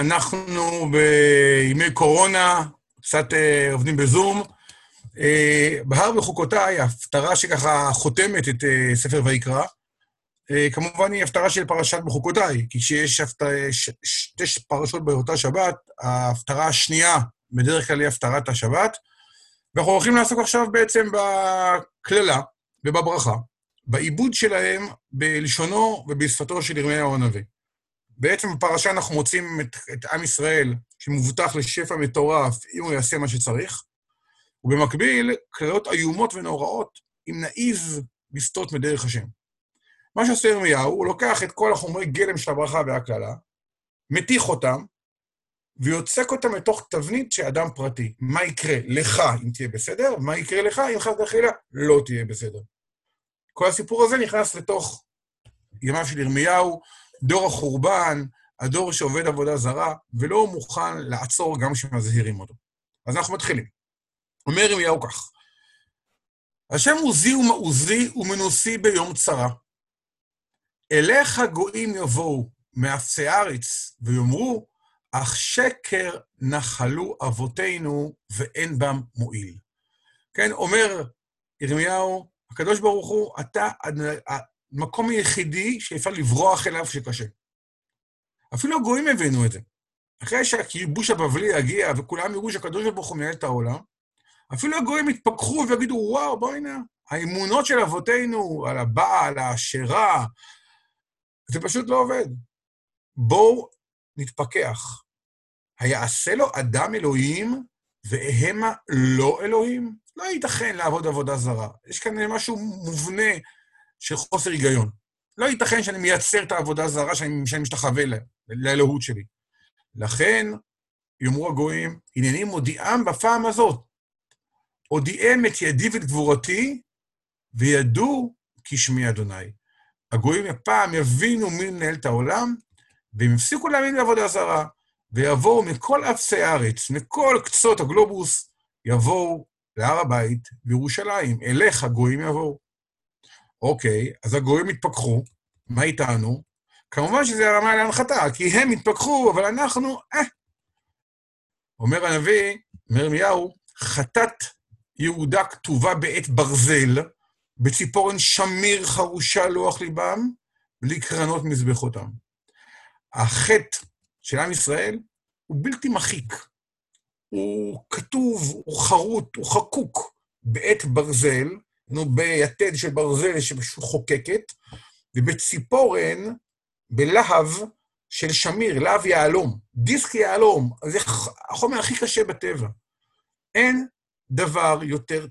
אנחנו בימי קורונה, קצת אה, עובדים בזום. אה, בהר בחוקותיי, ההפטרה שככה חותמת את אה, ספר ויקרא, כמובן היא הפטרה של פרשת בחוקותיי, כי כשיש הפט... ש... שתי פרשות באותה שבת, ההפטרה השנייה בדרך כלל היא הפטרת השבת, ואנחנו הולכים לעסוק עכשיו בעצם בקללה ובברכה, בעיבוד שלהם בלשונו ובשפתו של ירמיהו הנביא. בעצם בפרשה אנחנו מוצאים את, את עם ישראל שמובטח לשפע מטורף אם הוא יעשה מה שצריך, ובמקביל, קללות איומות ונוראות אם נעיז לסטות מדרך השם. מה שעושה ירמיהו, הוא לוקח את כל החומרי גלם של הברכה והקללה, מתיך אותם, ויוצק אותם לתוך תבנית של אדם פרטי. מה יקרה לך אם תהיה בסדר, ומה יקרה לך אם חס וחלילה לא תהיה בסדר. כל הסיפור הזה נכנס לתוך ימיו של ירמיהו, דור החורבן, הדור שעובד עבודה זרה, ולא מוכן לעצור גם כשמזהירים אותו. אז אנחנו מתחילים. אומר ירמיהו כך, השם עוזי ומעוזי ומנוסי ביום צרה. אליך גויים יבואו מאפסי ארץ ויאמרו, אך שקר נחלו אבותינו ואין בם מועיל. כן, אומר ירמיהו, הקדוש ברוך הוא, אתה המקום היחידי שאפשר לברוח אליו שקשה. אפילו הגויים הבינו את זה. אחרי שהכיבוש הבבלי יגיע וכולם יראו שהקדוש ברוך הוא מנהל את העולם, אפילו הגויים יתפכחו ויגידו, וואו, בואי הנה, האמונות של אבותינו על הבעל, האשרה, זה פשוט לא עובד. בואו נתפכח. היעשה לו אדם אלוהים והמה לא אלוהים? לא ייתכן לעבוד עבודה זרה. יש כאן משהו מובנה של חוסר היגיון. לא ייתכן שאני מייצר את העבודה הזרה שאני, שאני משתחווה לאלוהות שלי. לכן, יאמרו הגויים, הנני מודיעם בפעם הזאת. הודיעם את ידי ואת גבורתי, וידעו כי שמי אדוני. הגויים הפעם יבינו מי מנהל את העולם, והם יפסיקו להאמין בעבודה זרה, ויבואו מכל אפסי הארץ, מכל קצות הגלובוס, יבואו להר הבית בירושלים. אליך גויים יבואו. אוקיי, אז הגויים התפכחו, מה איתנו? כמובן שזה הרמה להנחתה, כי הם התפכחו, אבל אנחנו, אה. אומר הנביא, אומר ירמיהו, חטאת יהודה כתובה בעת ברזל, בציפורן שמיר חרושה לוח ליבם, בלי קרנות מזבחותם. החטא של עם ישראל הוא בלתי מחיק. הוא כתוב, הוא חרוט, הוא חקוק בעת ברזל, נו, ביתד של ברזל שחוקקת, ובציפורן, בלהב של שמיר, להב יהלום, דיסק יהלום, זה החומר הכי קשה בטבע. אין דבר יותר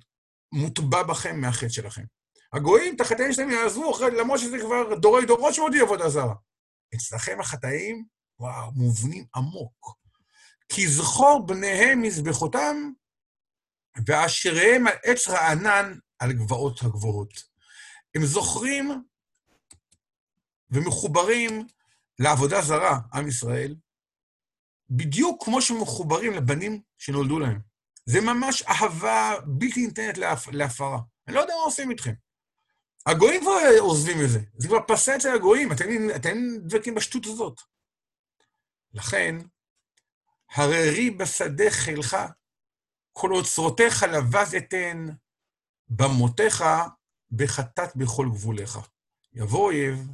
מוטבע בכם מהחטא שלכם. הגויים, את החטאים שלהם יעזבו, למרות שזה כבר דורי דורות שמודיע עבודה זרה. אצלכם החטאים, וואו, מובנים עמוק. כי זכור בניהם מזבחותם, ואשריהם על עץ רענן על גבעות הגבוהות. הם זוכרים ומחוברים לעבודה זרה, עם ישראל, בדיוק כמו שמחוברים לבנים שנולדו להם. זה ממש אהבה בלתי ניתנת להפ... להפרה. אני לא יודע מה עושים איתכם. הגויים כבר עוזבים את זה. זה כבר פסה אצל הגויים, אתם, אתם דבקים בשטות הזאת. לכן, הררי בשדה חילך, כל אוצרותיך לבז אתן, במותיך בחטאת בכל גבוליך. יבוא אויב,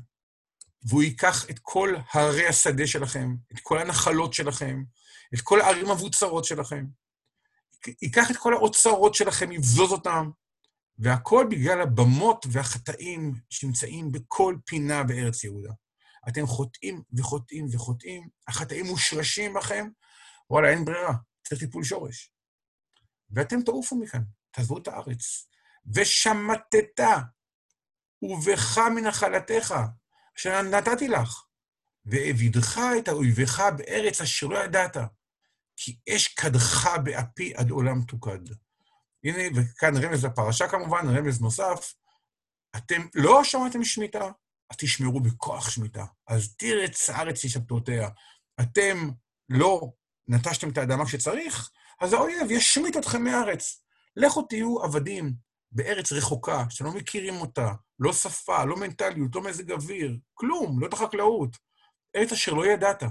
והוא ייקח את כל הרי השדה שלכם, את כל הנחלות שלכם, את כל הערים המבוצרות שלכם, ייקח את כל האוצרות שלכם, יבזוז אותם, והכל בגלל הבמות והחטאים שנמצאים בכל פינה בארץ יהודה. אתם חוטאים וחוטאים וחוטאים, החטאים מושרשים בכם, וואלה, אין ברירה, צריך טיפול שורש. ואתם תעופו מכאן, תעזבו את הארץ. ושמטת, ובך מנחלתך, אשר נתתי לך, והעבידך את אויביך בארץ אשר לא ידעת, כי אש קדך באפי עד עולם תוקד. הנה, וכאן רמז לפרשה כמובן, רמז נוסף, אתם לא שמעתם שמיטה, אז תשמרו בכוח שמיטה. אז תירץ הארץ לשבתותיה. אתם לא נטשתם את האדמה כשצריך, אז האויב ישמיט אתכם מארץ. לכו תהיו עבדים בארץ רחוקה, שאתם לא מכירים אותה, לא שפה, לא מנטליות, לא מזג אוויר, כלום, לא את החקלאות. ארץ אשר לא ידעת.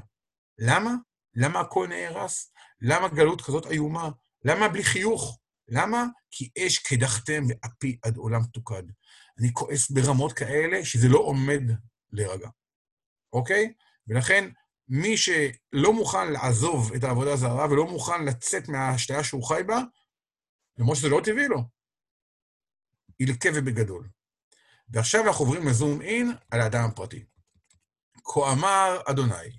למה? למה הכל נהרס? למה גלות כזאת איומה? למה בלי חיוך? למה? כי אש קדחתם ואפי עד עולם תוקד. אני כועס ברמות כאלה שזה לא עומד להירגע, אוקיי? ולכן, מי שלא מוכן לעזוב את העבודה הזרה ולא מוכן לצאת מההשתיה שהוא חי בה, למרות שזה לא טבעי לו, ילקה ובגדול. ועכשיו אנחנו עוברים לזום אין על האדם הפרטי. כה אמר אדוני,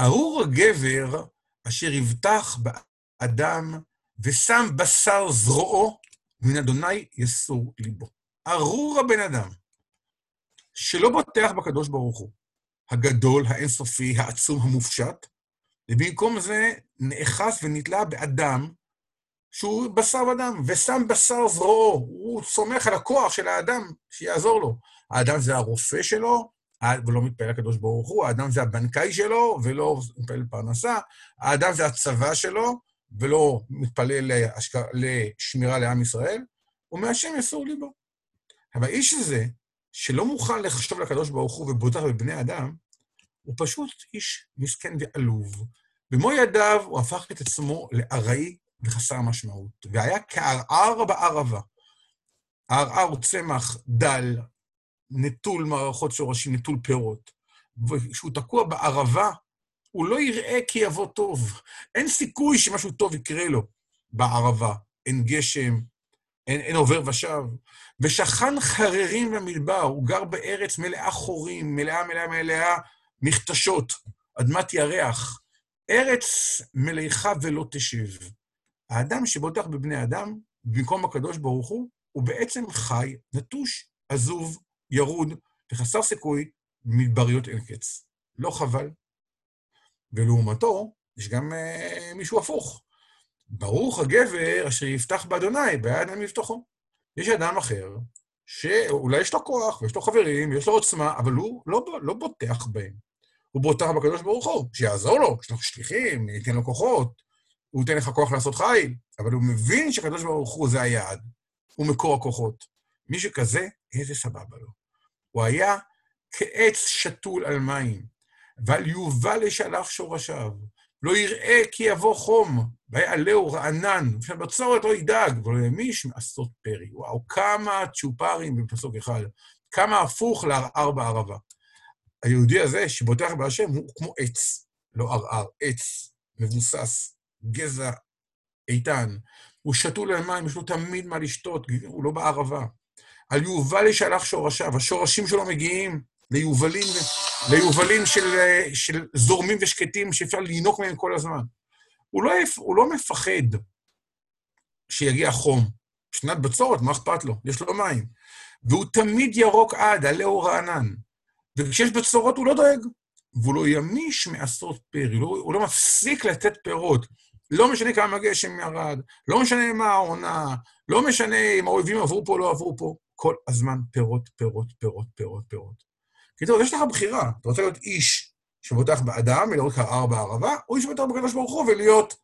ארור הגבר אשר יבטח באדם ושם בשר זרועו, מן אדוני יסור ליבו. ארור הבן אדם, שלא בוטח בקדוש ברוך הוא, הגדול, האינסופי, העצום, המופשט, ובמקום זה נאחז ונתלה באדם שהוא בשר ודם, ושם בשר זרועו. הוא סומך על הכוח של האדם שיעזור לו. האדם זה הרופא שלו, ולא מתפעל לקדוש ברוך הוא, האדם זה הבנקאי שלו, ולא מתפעל לפרנסה, האדם זה הצבא שלו, ולא מתפלל להשק... לשמירה לעם ישראל, ומהשם יסור ליבו. אבל האיש הזה, שלא מוכן לחשוב לקדוש ברוך הוא ובוטח בבני אדם, הוא פשוט איש מסכן ועלוב. במו ידיו הוא הפך את עצמו לארעי וחסר משמעות, והיה כערער בערבה. הערער הוא צמח דל, נטול מערכות שורשים, נטול פירות. וכשהוא תקוע בערבה, הוא לא יראה כי יבוא טוב. אין סיכוי שמשהו טוב יקרה לו בערבה. אין גשם, אין, אין עובר ושב. ושכן חררים במדבר, הוא גר בארץ מלאה חורים, מלאה מלאה מלאה מכתשות, אדמת ירח. ארץ מליכה ולא תשב. האדם שבוטח בבני אדם, במקום הקדוש ברוך הוא, הוא בעצם חי, נטוש, עזוב, ירוד וחסר סיכוי מדבריות אין קץ. לא חבל. ולעומתו, יש גם אה, מישהו הפוך. ברוך הגבר אשר יפתח באדוני, ביד אדם יפתחו. יש אדם אחר, שאולי יש לו כוח, ויש לו חברים, ויש לו עוצמה, אבל הוא לא, לא בוטח בהם. הוא בוטח בקדוש ברוך הוא, שיעזור לו, יש לו שליחים, ייתן לו כוחות, הוא ייתן לך כוח לעשות חיל, אבל הוא מבין שקדוש ברוך הוא זה היעד, הוא מקור הכוחות. מי שכזה, איזה סבבה לו. הוא היה כעץ שתול על מים, ועל יובל ישלח שורשיו. לא יראה כי יבוא חום, ויעלהו רענן, ושבצורת לא ידאג, ולא ימיש מעשות פרי. וואו, כמה צ'ופרים בפסוק אחד, כמה הפוך לערער בערבה. היהודי הזה, שבוטח בהשם, הוא כמו עץ, לא ערער, עץ, מבוסס, גזע איתן. הוא שתול על מים, יש לו תמיד מה לשתות, הוא לא בערבה. על יובל ישלח שורשיו, השורשים שלו מגיעים ליובלים, ליובלים של, של זורמים ושקטים שאפשר לינוק מהם כל הזמן. הוא לא, הוא לא מפחד שיגיע חום. שנת בצורת, מה אכפת לו? יש לו מים. והוא תמיד ירוק עד, עלהו רענן. וכשיש בצורות הוא לא דואג, והוא לא ימיש מעשרות פרי, לא, הוא לא מפסיק לתת פירות. לא משנה כמה גשם ירד, לא משנה מה העונה, לא משנה אם האויבים עברו פה או לא עברו פה, כל הזמן פירות, פירות, פירות, פירות, פירות. קיצור, יש לך בחירה. אתה רוצה להיות איש שבוטח באדם ולראות כער בערבה, או איש שבוטח בקדוש ברוך הוא ולהיות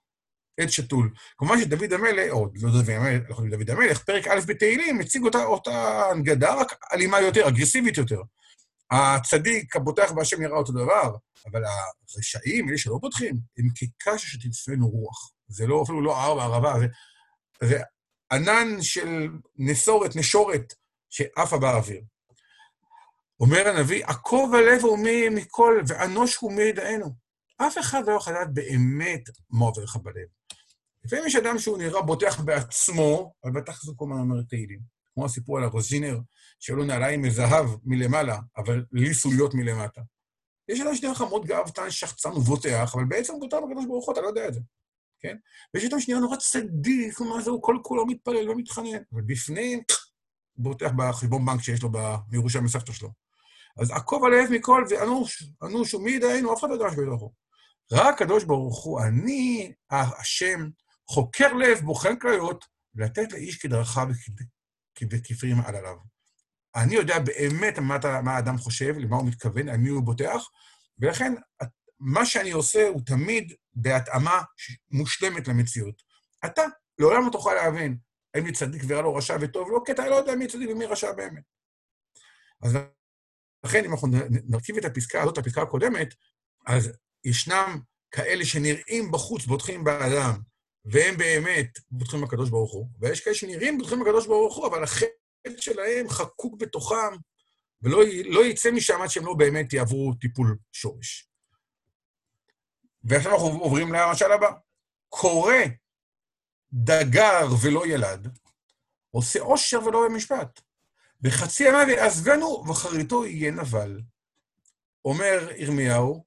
עד שתול. כמובן שדוד המלך, או לא דוד המלך, אנחנו יודעים דוד המלך, פרק א' בתהילים, מציג אותה, אותה הנגדה, רק אלימה יותר, אגרסיבית יותר. הצדיק, הבוטח בהשם יראה אותו דבר, אבל הרשעים, אלה שלא בוטחים, הם כקש שתצפנו רוח. זה לא, אפילו לא הר בערבה, זה, ענן של נסורת, נשורת, שעפה באוויר. אומר הנביא, עקוב הלב ומי מכל, ואנוש הוא מי ידענו. אף אחד לא יכול לדעת באמת מה עובר לך בלב. לפעמים יש אדם שהוא נראה בוטח בעצמו, אבל בטח זה כל הזמן אומר תהילים. כמו הסיפור על הרוז'ינר, שהיו לו נעליים מזהב מלמעלה, אבל לי סוליות מלמטה. יש אדם שנראה לך מאוד גאוותן, שחצן ובוטח, אבל בעצם הוא בוטח בקדוש ברוך הוא, אתה לא יודע את זה, כן? ויש אדם שנראה נורא צדיק, מה זה, הוא כל כולו מתפלל ומתחנן, אבל בפנים, בוטח בחשבון בנק שיש לו בירושלים מסבתא שלו. אז עקוב הלב מכל ואנוש, אנוש ומי ידענו, אף אחד לא יודע הוא. רק הקדוש ברוך הוא, אני, השם, חוקר לב, בוחן כליות, ולתת לאיש כדרכיו וכפרים על עליו. אני יודע באמת מה, מה האדם חושב, למה הוא מתכוון, על מי הוא בוטח, ולכן מה שאני עושה הוא תמיד בהתאמה מושלמת למציאות. אתה לעולם לא תוכל להבין האם אני צדיק ורע לו רשע וטוב לא, כי אתה לא יודע מי צדיק ומי רשע באמת. אז לכן, אם אנחנו נרכיב את הפסקה הזאת, הפסקה הקודמת, אז ישנם כאלה שנראים בחוץ בוטחים באדם, והם באמת בוטחים בקדוש ברוך הוא, ויש כאלה שנראים בוטחים בקדוש ברוך הוא, אבל החטא שלהם חקוק בתוכם, ולא לא יצא משם עד שהם לא באמת יעברו טיפול שורש. ועכשיו אנחנו עוברים למשל הבא. קורא דגר ולא ילד, עושה עושר ולא במשפט. בחצי ימיו יעזבנו וחריתו יהיה נבל. אומר ירמיהו,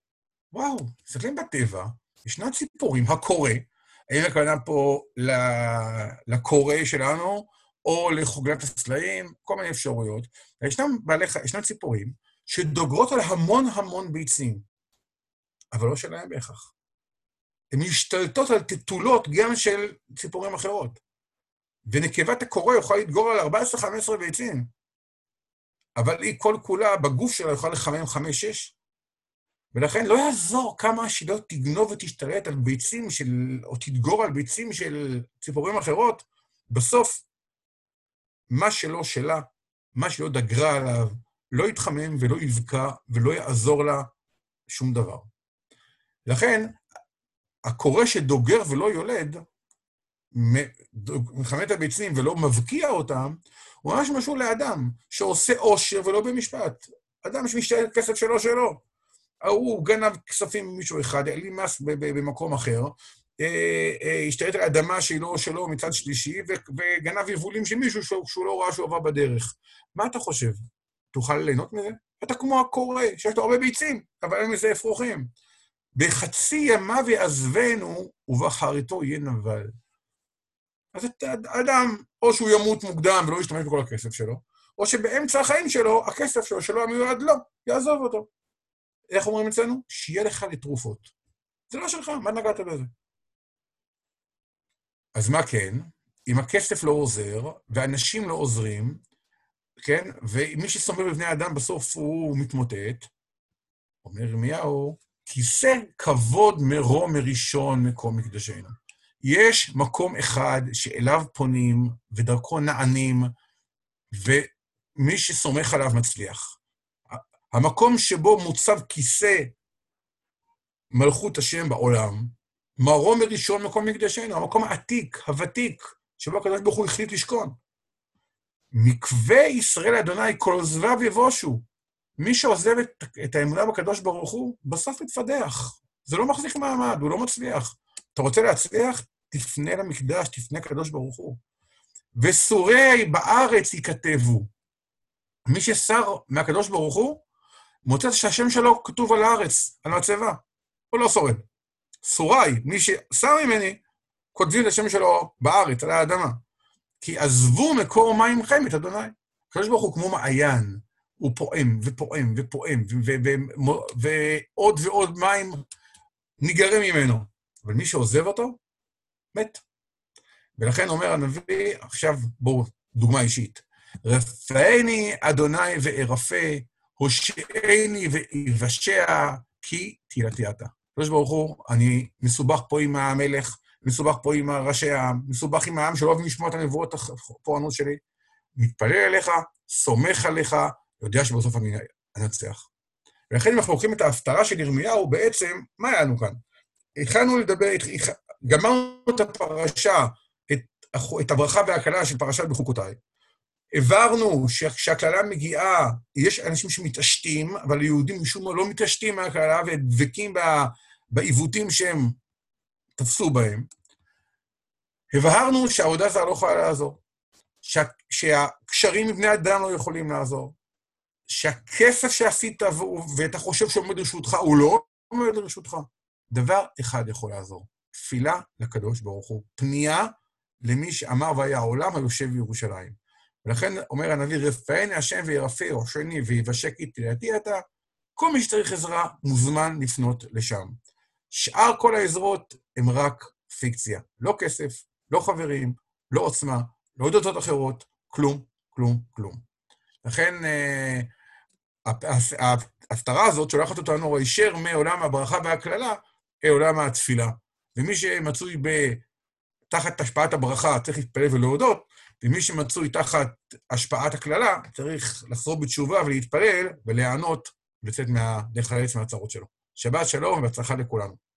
וואו, מסתכלים בטבע, ישנן ציפורים, הקורא, האם הכוונה פה לקורא שלנו, או לחוגלת הסלעים, כל מיני אפשרויות. ישנם בעלי, ישנן ציפורים שדוגרות על המון המון ביצים, אבל לא שלהם בהכרח. הן משתלטות על תתולות גם של ציפורים אחרות. ונקבת הקורא יכולה לדגור על 14-15 ביצים, אבל היא כל כולה בגוף שלה יכולה לחמם 5-6. ולכן לא יעזור כמה שהיא לא תגנוב ותשתלט על ביצים של, או תדגור על ביצים של ציפורים אחרות, בסוף מה שלא שלה, מה שלא דגרה עליו, לא יתחמם ולא יבקע ולא יעזור לה שום דבר. לכן, הקורא שדוגר ולא יולד, מחמם את הביצים ולא מבקיע אותם, הוא ממש משהו לאדם שעושה עושר ולא במשפט. אדם שמשתלט כסף שלו שלו. ההוא גנב כספים ממישהו אחד, העלים מס במקום אחר, אה, אה, השתלט על אדמה שהיא לא שלו מצד שלישי, וגנב יבולים של מישהו שהוא לא ראה שהוא עבר בדרך. מה אתה חושב? תוכל ליהנות מזה? אתה כמו הקורא, שיש לו הרבה ביצים, אבל אין מזה אפרוחים. בחצי ימיו יעזבנו, ובחריתו יהיה נבל. אז אדם, או שהוא ימות מוקדם ולא ישתמש בכל הכסף שלו, או שבאמצע החיים שלו, הכסף שלו, שלא המיועד לו, יעזוב אותו. איך אומרים אצלנו? שיהיה לך לתרופות. זה לא שלך, מה נגעת בזה? אז מה כן? אם הכסף לא עוזר, ואנשים לא עוזרים, כן? ומי שסומך בבני אדם בסוף הוא מתמוטט, אומר ירמיהו, כיסא כבוד מרום מראשון מקום מקדשנו. יש מקום אחד שאליו פונים ודרכו נענים, ומי שסומך עליו מצליח. המקום שבו מוצב כיסא מלכות השם בעולם, מרום מראשון מקום מקדשנו, המקום העתיק, הוותיק, שבו הקדוש ברוך הוא החליט לשכון. מקווה ישראל אדוני, כל עוזביו יבושו. מי שעוזב את, את האמונה בקדוש ברוך הוא, בסוף מתפדח. זה לא מחזיק מעמד, הוא לא מצליח. אתה רוצה להצליח? תפנה למקדש, תפנה לקדוש ברוך הוא. וסורי בארץ ייכתבו. מי ששר מהקדוש ברוך הוא, מוצא שהשם שלו כתוב על הארץ, על המצבה. הוא לא שורד. סוריי, מי ששר ממני, כותבים את השם שלו בארץ, על האדמה. כי עזבו מקור מים חם את אדוני. הקדוש ברוך הוא כמו מעיין, הוא פועם ופועם ופועם, ועוד ועוד מים ניגרים ממנו. אבל מי שעוזב אותו, מת. ולכן אומר הנביא, עכשיו בואו, דוגמה אישית. רפאני אדוני וארפה, הושעני ויבשע, כי תהילתי אתה. הקדוש ברוך הוא, אני מסובך פה עם המלך, מסובך פה עם ראשי העם, מסובך עם העם שלא אוהבים לשמוע את הנבואות הפורענות שלי. מתפלל אליך, סומך עליך, יודע שבסוף אני אנצח. ולכן אם אנחנו לוקחים את ההפטרה של ירמיהו, בעצם, מה היה לנו כאן? התחלנו לדבר, גמרנו את הפרשה, את, את הברכה והקלה של פרשת בחוקותיי. הבהרנו שכשהקללה מגיעה, יש אנשים שמתעשתים, אבל יהודים משום מה לא מתעשתים מהקללה ודבקים בעיוותים שהם תפסו בהם. הבהרנו שהעבודה הזרה לא יכולה לעזור, שה, שהקשרים מבני אדם לא יכולים לעזור, שהכסף שעשית ואתה חושב שעומד לרשותך, הוא לא עומד לרשותך. דבר אחד יכול לעזור, תפילה לקדוש ברוך הוא, פנייה למי שאמר והיה העולם היושב בירושלים. ולכן אומר הנביא, רפאני השם וירפא ראשני ויבשק איתי לידי אתה, כל מי שצריך עזרה מוזמן לפנות לשם. שאר כל העזרות הן רק פיקציה. לא כסף, לא חברים, לא עוצמה, לא דתות אחרות, כלום, כלום, כלום. לכן אה, ההפטרה הזאת שולחת אותנו הישר מעולם הברכה והקללה אל עולם התפילה. ומי שמצוי. תחת השפעת הברכה צריך להתפלל ולהודות, ומי שמצוי תחת השפעת הקללה צריך לחזור בתשובה ולהתפלל ולהיענות ולצאת מה... לחלץ מהצרות שלו. שבת שלום ובהצלחה לכולנו.